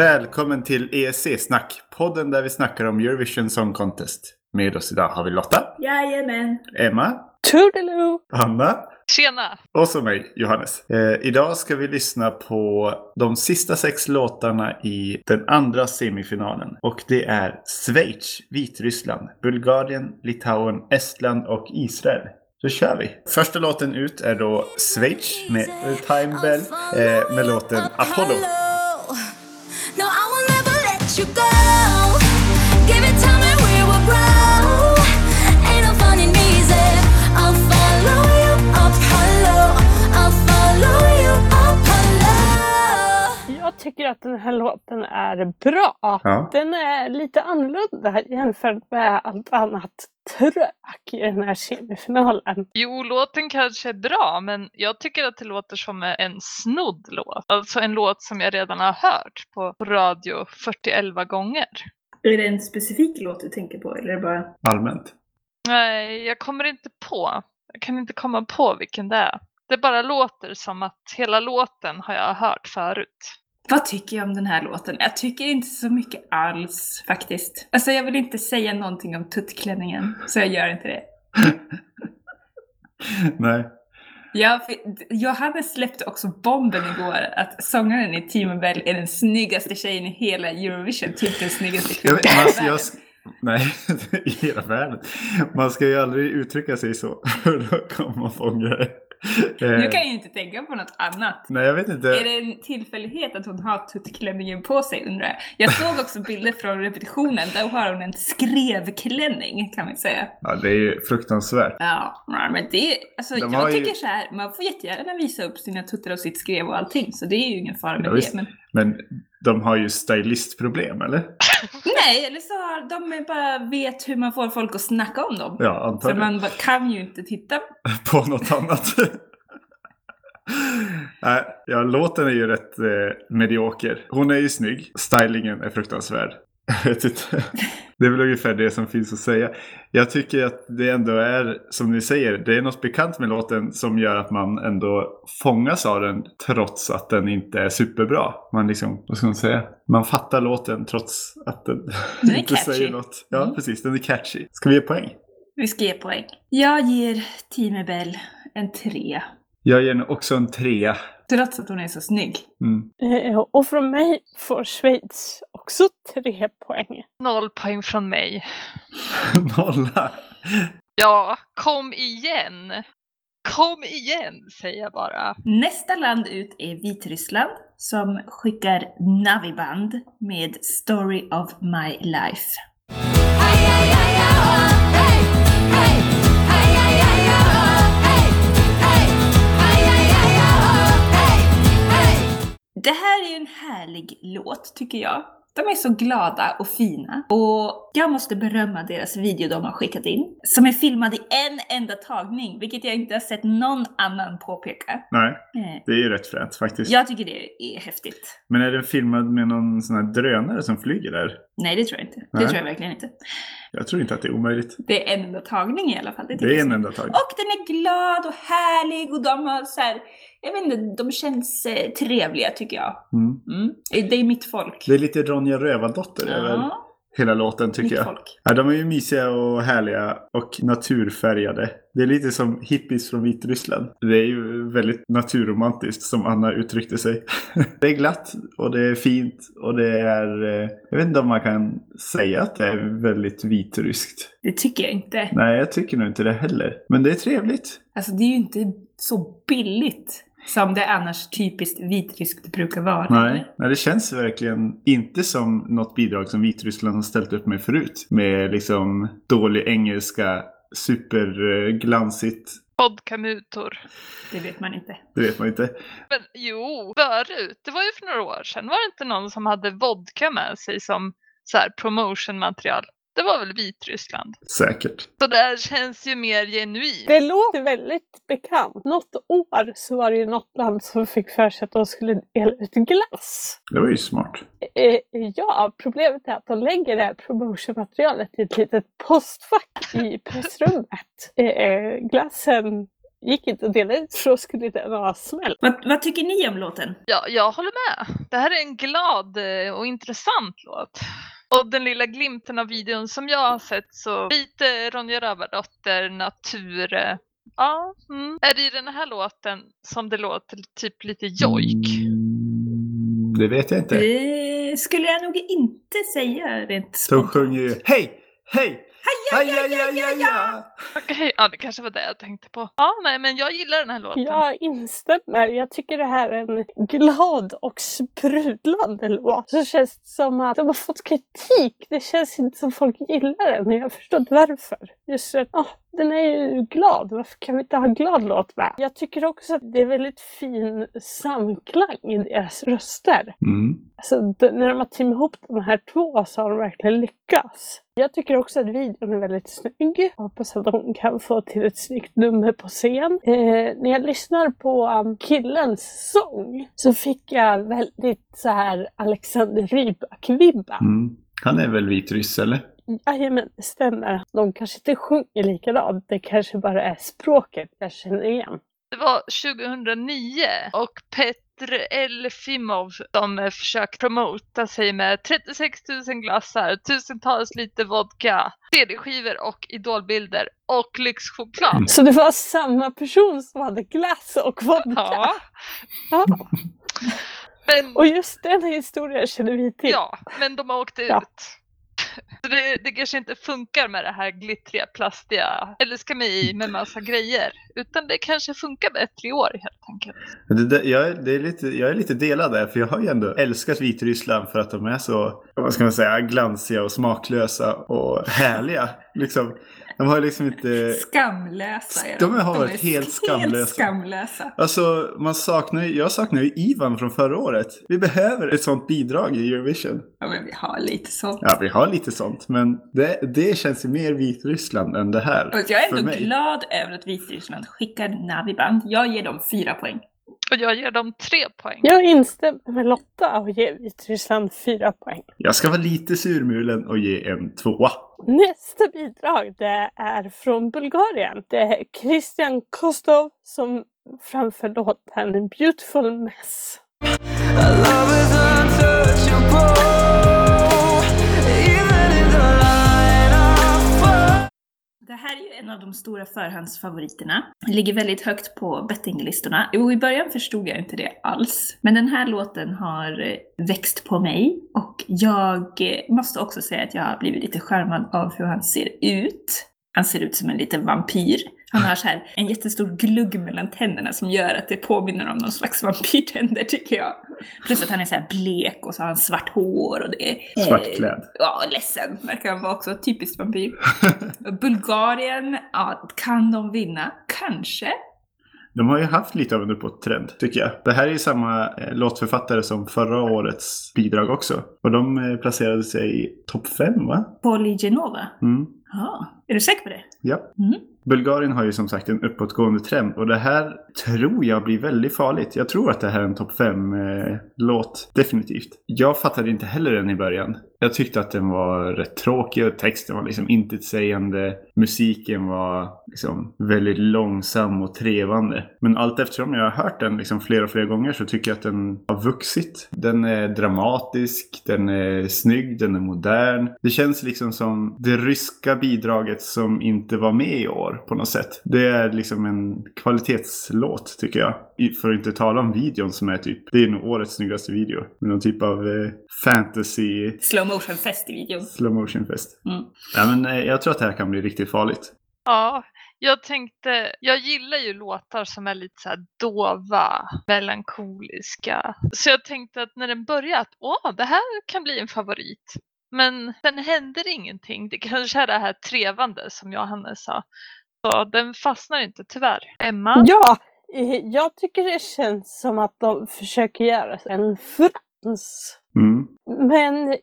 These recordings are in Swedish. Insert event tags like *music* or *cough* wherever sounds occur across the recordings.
Välkommen till ESC-snack, podden där vi snackar om Eurovision Song Contest. Med oss idag har vi Lotta, Jajamän. Emma, Toodaloo! Anna Tjena! och så mig, Johannes. Eh, idag ska vi lyssna på de sista sex låtarna i den andra semifinalen. Och det är Schweiz, Vitryssland, Bulgarien, Litauen, Estland och Israel. Då kör vi! Första låten ut är då Schweiz med Time Bell eh, med låten Apollo. You go. Give it time and we will grow. Ain't no fun in easy. I'll follow you up hello. I'll follow you up hello. Jag tycker att den här låten är bra. Ja. Den är lite annorlunda jämfört med allt annat trök i den här semifinalen. Jo, låten kanske är bra, men jag tycker att det låter som en snodd låt. Alltså en låt som jag redan har hört på radio 41 gånger. Är det en specifik låt du tänker på eller är det bara... Allmänt. Nej, jag kommer inte på. Jag kan inte komma på vilken det är. Det bara låter som att hela låten har jag hört förut. Vad tycker jag om den här låten? Jag tycker inte så mycket alls faktiskt. Alltså jag vill inte säga någonting om tuttklänningen, så jag gör inte det. *laughs* Nej. Ja, för Johannes släppte också bomben igår att sångaren i Team Bell är den snyggaste tjejen i hela Eurovision, typ den snyggaste Jag, kvinnan i alltså, jag, nej, *laughs* i hela världen. Man ska ju aldrig uttrycka sig så. För då kommer man få det. Nu Eh, kan jag inte tänka på något annat. Nej, jag vet inte. Är det en tillfällighet att hon har tuttklänningen på sig undrar jag. Jag såg också bilder från repetitionen, där har hon en skrevklänning kan man säga. Ja, det är ju fruktansvärt. Ja, men det, alltså De jag har ju- tycker så här, man får jättegärna visa upp sina tuttar och sitt skrev och allting, så det är ju ingen fara med Ja, det. Men, Men de har ju stylistproblem, eller? nej, eller så har de bara vet hur man får folk att snacka om dem. Ja, För antagligen. man bara kan ju inte titta. *laughs* På något annat. *laughs* Nej, ja, låten är ju rätt eh, medioker. Hon är ju snygg. Stylingen är fruktansvärd. Jag vet inte. Det är väl ungefär det som finns att säga. Jag tycker att det ändå är, som ni säger, det är något bekant med låten som gör att man ändå fångas av den trots att den inte är superbra. Man liksom, vad ska man säga? Man fattar låten trots att den, Den *laughs* inte catchy. säger något. Ja, Mm. precis. Den är catchy. Ska vi ge poäng? Vi ska ge poäng. Jag ger Team Bell en tre. Jag ger den också en trea. Trots att hon är så snygg. Mm. Eh, Och från mig får Schweiz också tre poäng. Noll poäng från mig. *laughs* Nolla. Ja, kom igen! Kom igen, säger jag bara. Nästa land ut är Vitryssland som skickar Naviband med Story of My Life. Oh, oh, oh. Det här är en härlig låt tycker jag. De är så glada och fina. Och jag måste berömma deras video de har skickat in. Som är filmad i en enda tagning, vilket jag inte har sett någon annan påpeka. Nej, Eh, det är ju rätt fränt faktiskt. Jag tycker det är häftigt. Men är den filmad med någon sån här drönare som flyger där? Nej, det tror jag inte. Det Nej. tror jag verkligen inte. Jag tror inte att det är omöjligt. Det är en enda tagning i alla fall. tycker Det är en enda tag. Och den är glad och härlig och de har så här, jag vet inte, de känns eh, trevliga tycker jag. Mm. Mm. Det är mitt folk. Det är lite Ronja Rövardotter över Ja, hela låten tycker mitt jag. folk. Ja, de är ju mysiga och härliga och naturfärgade. Det är lite som hippies från Vitryssland. Det är ju väldigt naturromantiskt som Anna uttryckte sig. *laughs* det är glatt och det är fint och det är... eh, Jag vet inte om man kan säga att det är väldigt vitryskt. Det tycker jag inte. Nej, jag tycker nog inte det heller. Men det är trevligt. Alltså det är ju inte så billigt som det annars typiskt vitryskt brukar vara. Nej, nej, det känns verkligen inte som något bidrag som Vitryssland har ställt upp med förut. Med liksom dålig engelska, superglansigt. Vodkamutor. Det vet man inte. Det vet man inte. Men jo, förut, det var ju för några år sedan, var det inte någon som hade vodka med sig som så här promotionmaterial? Det var väl Vitryssland? Säkert. Så det här känns ju mer genuint. Det låter väldigt bekant. Något år så var det ju något land som fick för sig att de skulle dela ut glass. Det var ju smart. Eh, ja, problemet är att de lägger det här promotionmaterialet i ett litet postfack i *laughs* pressrummet. Eh, eh, glassen gick inte att dela ut för då skulle den ha smält. Vad, vad tycker ni om låten? Ja, jag håller med. Det här är en glad eh, och intressant låt. Och den lilla glimten av videon som jag har sett så lite Ronja Rövardotter, natur. eh, Ja, mm. är det i den här låten som det låter typ lite jojk? Det vet jag inte. Det skulle jag nog inte säga rent De spontant. sjunger ju Hej! Hej! Haja, ja, ja, ja, ja! Okej, ja det kanske var det jag tänkte på. Ja, nej men jag gillar den här låten. Jag instämmer. Jag tycker det här är en glad och sprudlande låt. Så känns det som att de har fått kritik. Det känns inte som folk gillar den. Men jag förstår inte varför. Just att, åh, den är ju glad. Varför kan vi inte ha en glad låt med? Jag tycker också att det är väldigt fin samklang i deras röster. Mm. Alltså, när de har teamat ihop de här två så har de verkligen lyckats. Jag tycker också att videon är väldigt snygg. Jag hoppas att de kan få till ett snyggt nummer på scen. Eh, när jag lyssnar på um, killens sång så fick jag väldigt så här Alexander Rybak-vibbar. Mm. Han är väl vitryss eller? Jajamän, det stämmer. De kanske inte sjunger likadant. Det kanske bara är språket jag känner igen. Det var 2009 och Petr Elfimov som eh, försökte promota sig med 36 000 glassar, tusentals liter vodka, CD-skivor och idolbilder och lyxchoklad. Så det var samma person som hade glass och vodka? Ja, Ja. men, Och just den historien känner vi till. ja, men de har åkt ut. Det, det kanske inte funkar med det här glittriga, plastiga, eller ska med i med massa grejer. Utan det kanske funkar bättre i år helt enkelt. Det, Det jag, är, det är lite, jag är lite delad där, för jag har ju ändå älskat Vitryssland för att de är så, vad ska man säga, glansiga och smaklösa och härliga. Liksom, de har liksom inte... Skamlösa är De har varit är helt skamlösa. Helt skamlösa. Alltså, man saknar ju, jag saknar ju Ivan från förra året. Vi behöver ett sånt bidrag i Eurovision. Ja, men vi har lite sånt. Ja, vi har lite sånt, men det, det känns ju mer Vitryssland än det här. Och jag är ändå glad över att Vitryssland skickar Naviband. Jag ger dem fyra poäng. Och jag ger dem tre poäng. Jag instämmer med Lotta och ger Vitryssland fyra poäng. Jag ska vara lite surmulen och ge en tvåa. Nästa bidrag det är från Bulgarien. Det är Christian Kostov som framför låten Beautiful Mess. Här är ju en av de stora förhandsfavoriterna. Ligger väldigt högt på bettinglistorna. Jo, i början förstod jag inte det alls. Men den här låten har eh, växt på mig. Och jag eh, måste också säga att jag har blivit lite charmad av hur han ser ut. Han ser ut som en liten vampyr. Han har så här en jättestor glugg mellan tänderna som gör att det påminner om någon slags vampyrtänder tycker jag. Plus att han är så här blek och så har han svart hår och det är... eh, Svartklädd. Ja, ledsen verkar han vara också. Typiskt vampyr. *laughs* Bulgarien, ja, kan de vinna? Kanske. De har ju haft lite av en uppåt-trend, tycker jag. Det här är ju samma eh, låtförfattare som förra årets bidrag också. Och de eh, placerade sig i topp fem, va? Polly Genova. Mm. Ja, är du säker på det? Ja. Mm. Bulgarien har ju som sagt en uppåtgående trend och det här tror jag blir väldigt farligt. Jag tror att det här är en topp 5-låt, definitivt. Jag fattade inte heller den i början. Jag tyckte att den var rätt tråkig och texten var liksom intetsägande. Musiken var liksom väldigt långsam och trevande. Men allt eftersom jag har hört den liksom flera och flera gånger så tycker jag att den har vuxit. Den är dramatisk, den är snygg, den är modern. Det känns liksom som det ryska bidraget som inte var med i år på något sätt. Det är liksom en kvalitetslåt tycker jag. För att inte tala om videon som är typ, det är nog årets snyggaste video. Med någon typ av eh, fantasy Slow motion fest i videon. slow motion fest. Mm. Ja, men, eh, jag tror att det här kan bli riktigt farligt. Ja, jag tänkte, jag gillar ju låtar som är lite så dova, melankoliska. Så jag tänkte att när den började att åh, det här kan bli en favorit. Men sen händer ingenting. Det kanske är det här trevande som Johannes sa. Så den fastnar inte tyvärr. Emma? Ja, eh, jag tycker det känns som att de försöker göra en Mm. Men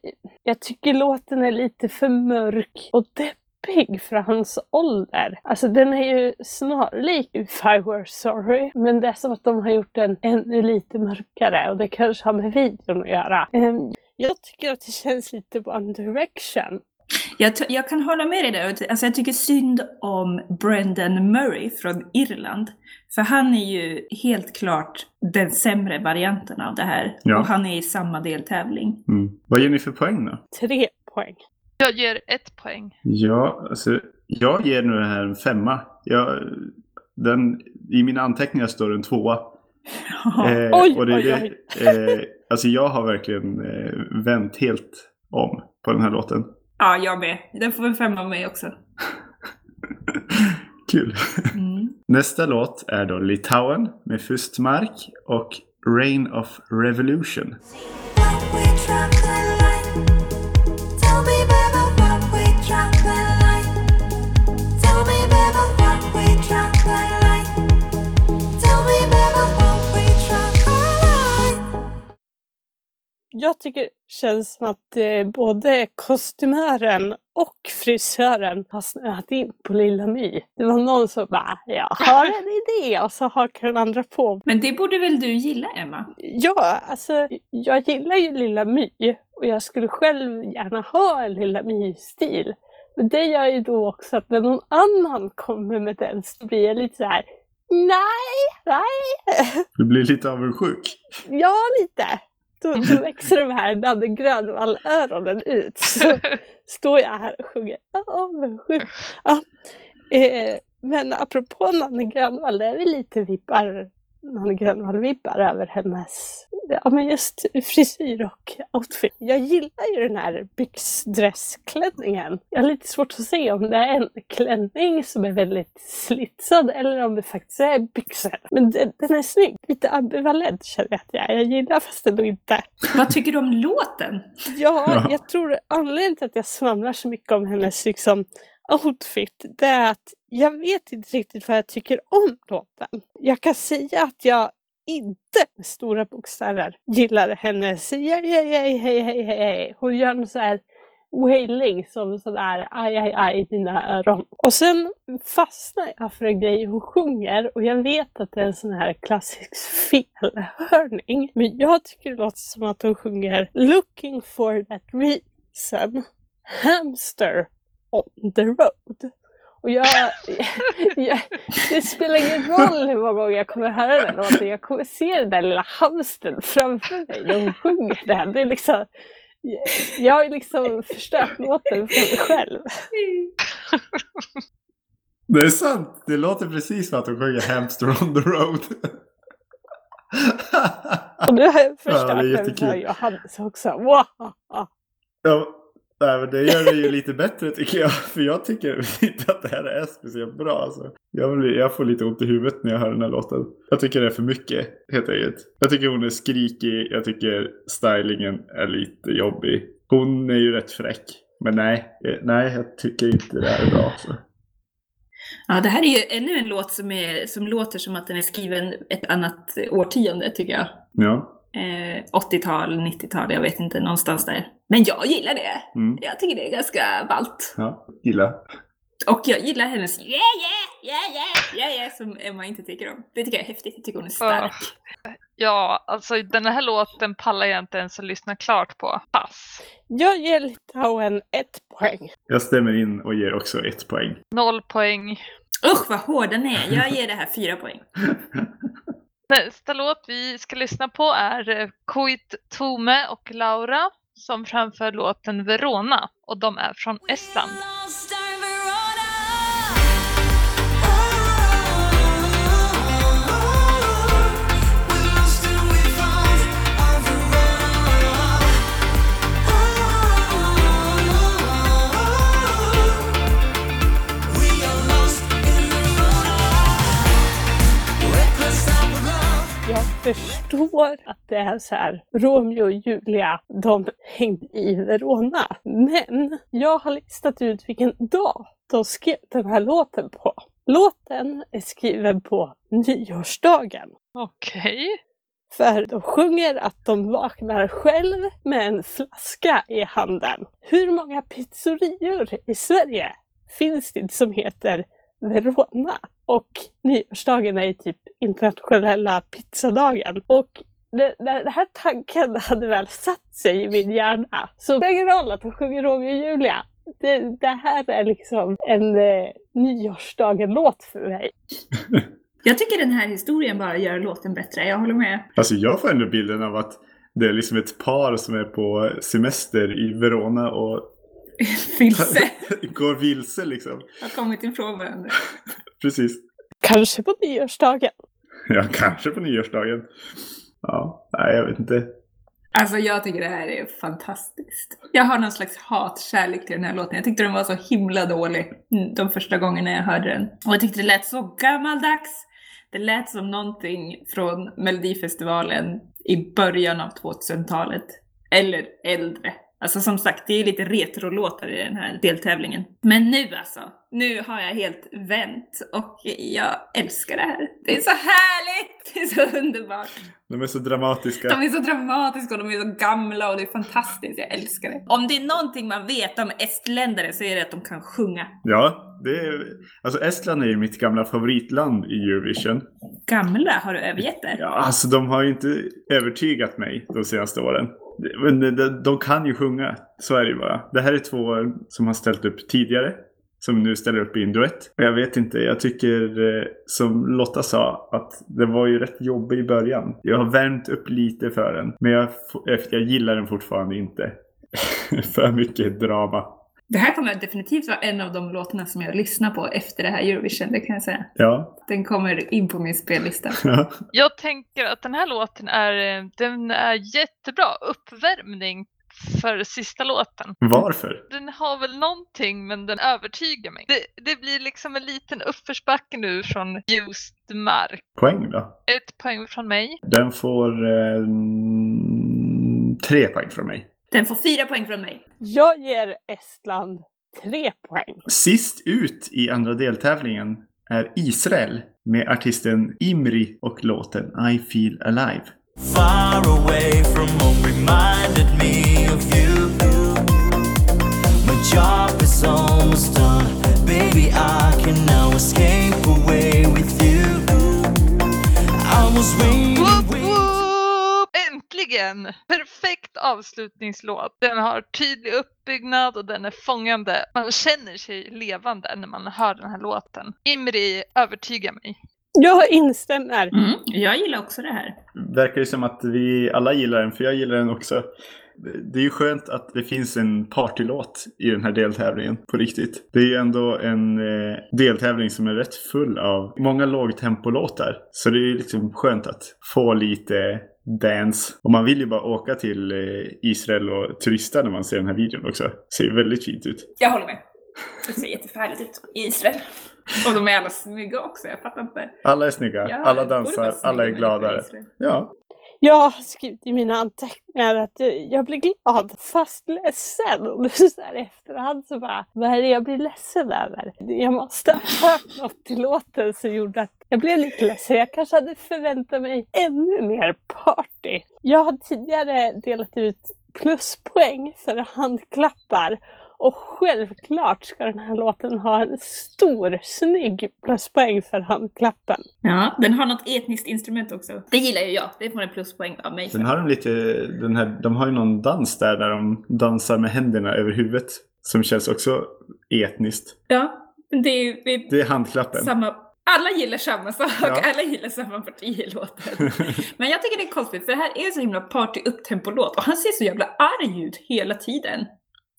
jag tycker låten är lite för mörk och deppig för hans ålder. Alltså den är ju snarlik If I Were Sorry, men det är som att de har gjort den ännu lite mörkare och det kanske har med videon att göra. Ehm, Jag tycker att det känns lite One Direction. Jag, jag kan hålla med dig där. Alltså jag tycker synd om Brendan Murray från Irland. För han är ju helt klart den sämre varianten av det här. Ja. Och han är i samma deltävling. Mm. Vad ger ni för poäng då? Tre poäng. Jag ger ett poäng. Ja, alltså, jag ger nu det här en femma. Jag, den, I mina anteckningar står det en tvåa. *laughs* Eh, Oj, och det, är oj, det, eh, alltså jag har verkligen eh, vänt helt om på den här låten. Ja, jag med. Den får en femma av mig också. *laughs* Kul. Mm. Nästa låt är då Litauen med Fustmark och Reign of Revolution. Jag tycker det känns som att eh, både kostymören och frisören har snöat in på Lilla My. Det var någon som bara, jag har *laughs* en idé och så hakar den andra på. Men det borde väl du gilla, Emma? Ja, alltså jag gillar ju Lilla My och jag skulle själv gärna ha en Lilla My-stil. Men det gör ju då också att när någon annan kommer med den så blir jag lite så här. Nej, nej. Du blir lite avundsjuk. Ja, lite. Då, då växer de här Nanne Grönvall-öronen ut. Så står jag här och sjunger avundsjuk. Ja. Eh, men apropå Nanne Grönvall, det är väl lite vippar, Nanne Grönvall-vippar över hennes, ja men just frisyr och outfit. Jag gillar ju den här byxdressklänningen. Jag har lite svårt att se om det är en klänning som är väldigt slitsad eller om det faktiskt är byxor. Men den, den är snygg. Lite ambivalent känner jag att jag är. Jag gillar fast ändå inte. Vad tycker du om låten? Ja, Ja. jag tror anledningen till att jag svamlar så mycket om hennes liksom, outfit, det är att jag vet inte riktigt vad jag tycker om låten. Jag kan säga att jag inte med stora bokstäver gillar hennes hej, hej, hej, hej, hej, hej. Hon gör en sån här wailing som sådär aj, aj, aj i dina öron. Och sen fastnar jag för en grej hon sjunger och jag vet att det är en sån här klassisk felhörning. Men jag tycker det låter som att hon sjunger Looking for that reason Hamster on the road. Och jag, *laughs* jag, det spelar ingen roll hur många gånger jag kommer höra den låten. Jag kommer se den där lilla hamstern framför mig när hon sjunger den. Det är liksom, jag har liksom förstört låten för mig själv. Det är sant. Det låter precis som att de sjunger Hamster on the road. Och nu har jag Ja, förstört är den för Johannes också. Wow. Ja, nej, men det gör det ju *laughs* lite bättre tycker jag. För jag tycker inte att det här är speciellt bra. Alltså. Jag, blir, jag får lite ont i huvudet när jag hör den här låten. Jag tycker det är för mycket, helt enkelt. Jag tycker hon är skrikig. Jag tycker stylingen är lite jobbig. Hon är ju rätt fräck. Men nej, eh, nej jag tycker inte det här är bra. Alltså. Ja, det här är ju ännu en låt som, är, som låter som att den är skriven ett annat årtionde, tycker jag. Ja. Eh, 80-tal, 90-tal, jag vet inte, någonstans där. Men jag gillar det. Mm. Jag tycker det är ganska ballt. Ja, gilla. Och jag gillar hennes yeah, yeah, yeah, yeah, yeah, yeah, som Emma inte tycker om. Det tycker jag är häftigt. Jag tycker hon är stark. Ja, alltså den här låten pallar jag inte ens att lyssna klart på. Pass. Jag ger Litauen ett poäng. Jag stämmer in och ger också ett poäng. Noll poäng. Usch vad hård den är. Jag ger det här fyra poäng. *laughs* Nästa låt vi ska lyssna på är eh, Koit Tome och Laura som framför låten Verona och de är från Estland. Förstår att det är så här, Romeo och Julia, de hängde i Verona. Men jag har listat ut vilken dag de skrev den här låten på. Låten är skriven på nyårsdagen. Okej. För de sjunger att de vaknar själv med en flaska i handen. Hur många pizzerior i Sverige finns det som heter Verona? Och nyårsdagen är ju typ internationella pizzadagen. Och det, när den här tanken hade väl satt sig i min hjärna så det spelar ingen roll att de sjunger Romeo och Julia. det, det här är liksom en eh, nyårsdagen-låt för mig. *laughs* Jag tycker den här historien bara gör låten bättre. Jag håller med. Alltså jag får ändå bilden av att det är liksom ett par som är på semester i Verona och *laughs* Vilse. går vilse liksom. Har kommit ifrån varandra. *laughs* Precis. Kanske på nyårsdagen. Ja, kanske på nyårsdagen. Ja, nej jag vet inte. Alltså jag tycker det här är fantastiskt. Jag har någon slags hatkärlek till den här låten. Jag tyckte den var så himla dålig mm, de första gångerna jag hörde den. Och jag tyckte det lät så gammaldags. Det lät som någonting från Melodifestivalen i början av 2000-talet. Eller äldre. Alltså som sagt, det är lite retrolåtar i den här deltävlingen. Men nu alltså, nu har jag helt vänt och jag älskar det här. Det är så härligt! *laughs* Det är så underbart. De är så dramatiska. De är så dramatiska och de är så gamla och det är fantastiskt. Jag älskar det. Om det är någonting man vet om estländare så är det att de kan sjunga. Ja, det är... Alltså Estland är ju mitt gamla favoritland i Eurovision. Gamla? Har du övergett det? Ja, alltså de har ju inte övertygat mig de senaste åren. Men de, de, de kan ju sjunga, så är det ju bara. Det här är två som har ställt upp tidigare. Som nu ställer upp i en duett. Och jag vet inte, jag tycker eh, som Lotta sa att det var ju rätt jobbig i början. Jag har värmt upp lite för den. Men jag, jag gillar den fortfarande inte. *laughs* för mycket drama. Det här kommer definitivt vara en av de låtarna som jag lyssnar på efter det här Eurovision, det kan jag säga. Ja. Den kommer in på min spellista. *laughs* Jag tänker att den här låten är, den är jättebra uppvärmning för sista låten. Varför? Den har väl någonting men den övertygar mig. Det, det blir liksom en liten uppförsbacke nu från ljust mark. Poäng då? Ett poäng från mig. Den får eh, tre poäng från mig. Den får fyra poäng från mig. Jag ger Estland tre poäng. Sist ut i andra deltävlingen är Israel med artisten Imri och låten I feel alive. Far away from home reminded me of you. My job is almost done. Baby, I can now escape away with you. I was waiting. Äntligen! Perfekt avslutningslåt. Den har tydlig uppbyggnad och den är fångande. Man känner sig levande när man hör den här låten. Imri övertygar mig. Jag instämmer. Mm, jag gillar också det här. Verkar ju som att vi alla gillar den, för jag gillar den också. Det är ju skönt att det finns en partylåt i den här deltävlingen på riktigt. Det är ju ändå en eh, deltävling som är rätt full av många lågtempolåtar. Så det är ju liksom skönt att få lite dance. Och man vill ju bara åka till eh, Israel och turista när man ser den här videon också. Ser ju väldigt fint ut. Jag håller med. Det ser jättefärdigt ut i Israel. Och de är alla snygga också, jag fattar inte. Alla är snygga, Ja, alla det dansar, alla är. Israel. Ja, jag har skrivit i mina anteckningar att jag blir glad fast ledsen. Och så här i efterhand så bara, vad är det jag blir ledsen över? Jag måste ha hört något till låten som gjorde att jag blev lite ledsen. Jag kanske hade förväntat mig ännu mer party. Jag har tidigare delat ut pluspoäng för handklappar. Och självklart ska den här låten ha en stor, snygg pluspoäng för handklappen. Ja, den har något etniskt instrument också. Det gillar ju jag. Det får en pluspoäng av mig. Sen har de lite, den här, de har ju någon dans där, där de dansar med händerna över huvudet. Som känns också etniskt. Ja, men det är ju det är handklappen. samma... Alla gillar samma sak, Ja. *laughs* alla gillar samma parti i låten. *laughs* Men jag tycker det är konstigt, för det här är en så himla party upptempo-låt och han ser så jävla arg ut hela tiden.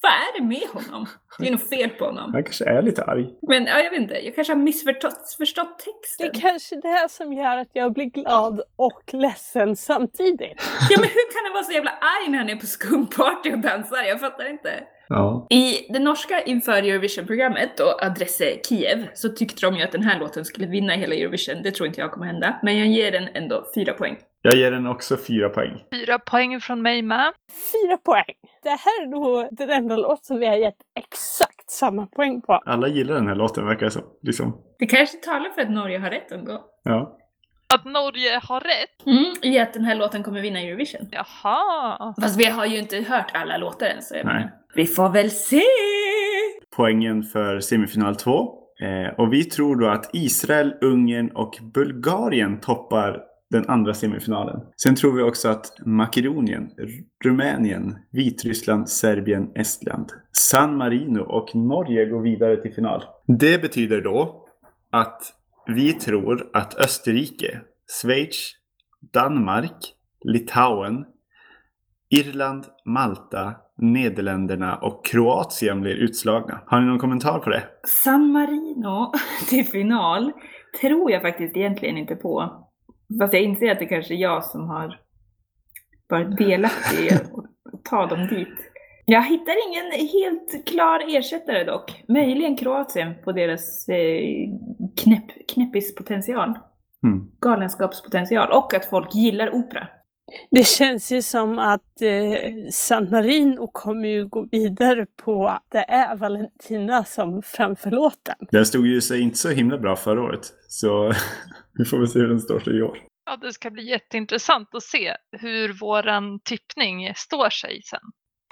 Vad är det med honom? Det är nog fel på honom. Han kanske är lite arg. Men ja, jag vet inte, jag kanske har missförstått förstått Det texten. är kanske det som gör att jag blir glad och ledsen samtidigt. Ja men hur kan han vara så jävla arg när han är på skumparty och dansar? Jag fattar inte. Ja. I det norska inför Eurovision-programmet och Adresse Kiev så tyckte de ju att den här låten skulle vinna hela Eurovision. Det tror inte jag kommer hända. Men jag ger den ändå fyra poäng. Jag ger den också fyra poäng. Fyra poäng från mig med. Fyra poäng. Det här är nog den enda låt som vi har gett exakt samma poäng på. Alla gillar den här låten verkar det som. Liksom. Det kanske talar för att Norge har rätt ändå. Ja. Att Norge har rätt. Mm, I att den här låten kommer vinna Eurovision. Jaha. Fast vi har ju inte hört alla låtar än så jag Nej. Vi får väl se! Poängen för semifinal 2. Eh, och vi tror då att Israel, Ungern och Bulgarien toppar den andra semifinalen. Sen tror vi också att Makedonien, Rumänien, Vitryssland, Serbien, Estland, San Marino och Norge går vidare till final. Det betyder då att vi tror att Österrike, Schweiz, Danmark, Litauen, Irland, Malta, Nederländerna och Kroatien blir utslagna. Har ni någon kommentar på det? San Marino *laughs* till final tror jag faktiskt egentligen inte på. Fast jag inser att det kanske är jag som har varit delaktig i att ta dem dit. Jag hittar ingen helt klar ersättare dock. Möjligen Kroatien på deras eh, knäpp, knäppispotential. Mm. Galenskapspotential. Och att folk gillar opera. Det känns ju som att eh, San Marino kommer ju gå vidare på att det är Valentina som framför låten. Den stod ju sig inte så himla bra förra året. Så *laughs* vi får väl se hur den står sig i år. Ja, det ska bli jätteintressant att se hur våran tippning står sig sen.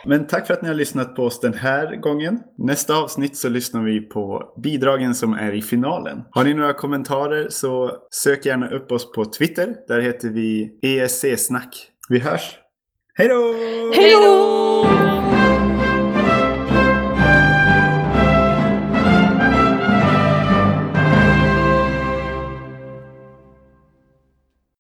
Men tack för att ni har lyssnat på oss den här gången. Nästa avsnitt så lyssnar vi på bidragen som är i finalen. Har ni några kommentarer så sök gärna upp oss på Twitter. Där heter vi ESC-snack. Vi hörs! Hej då! Hej då!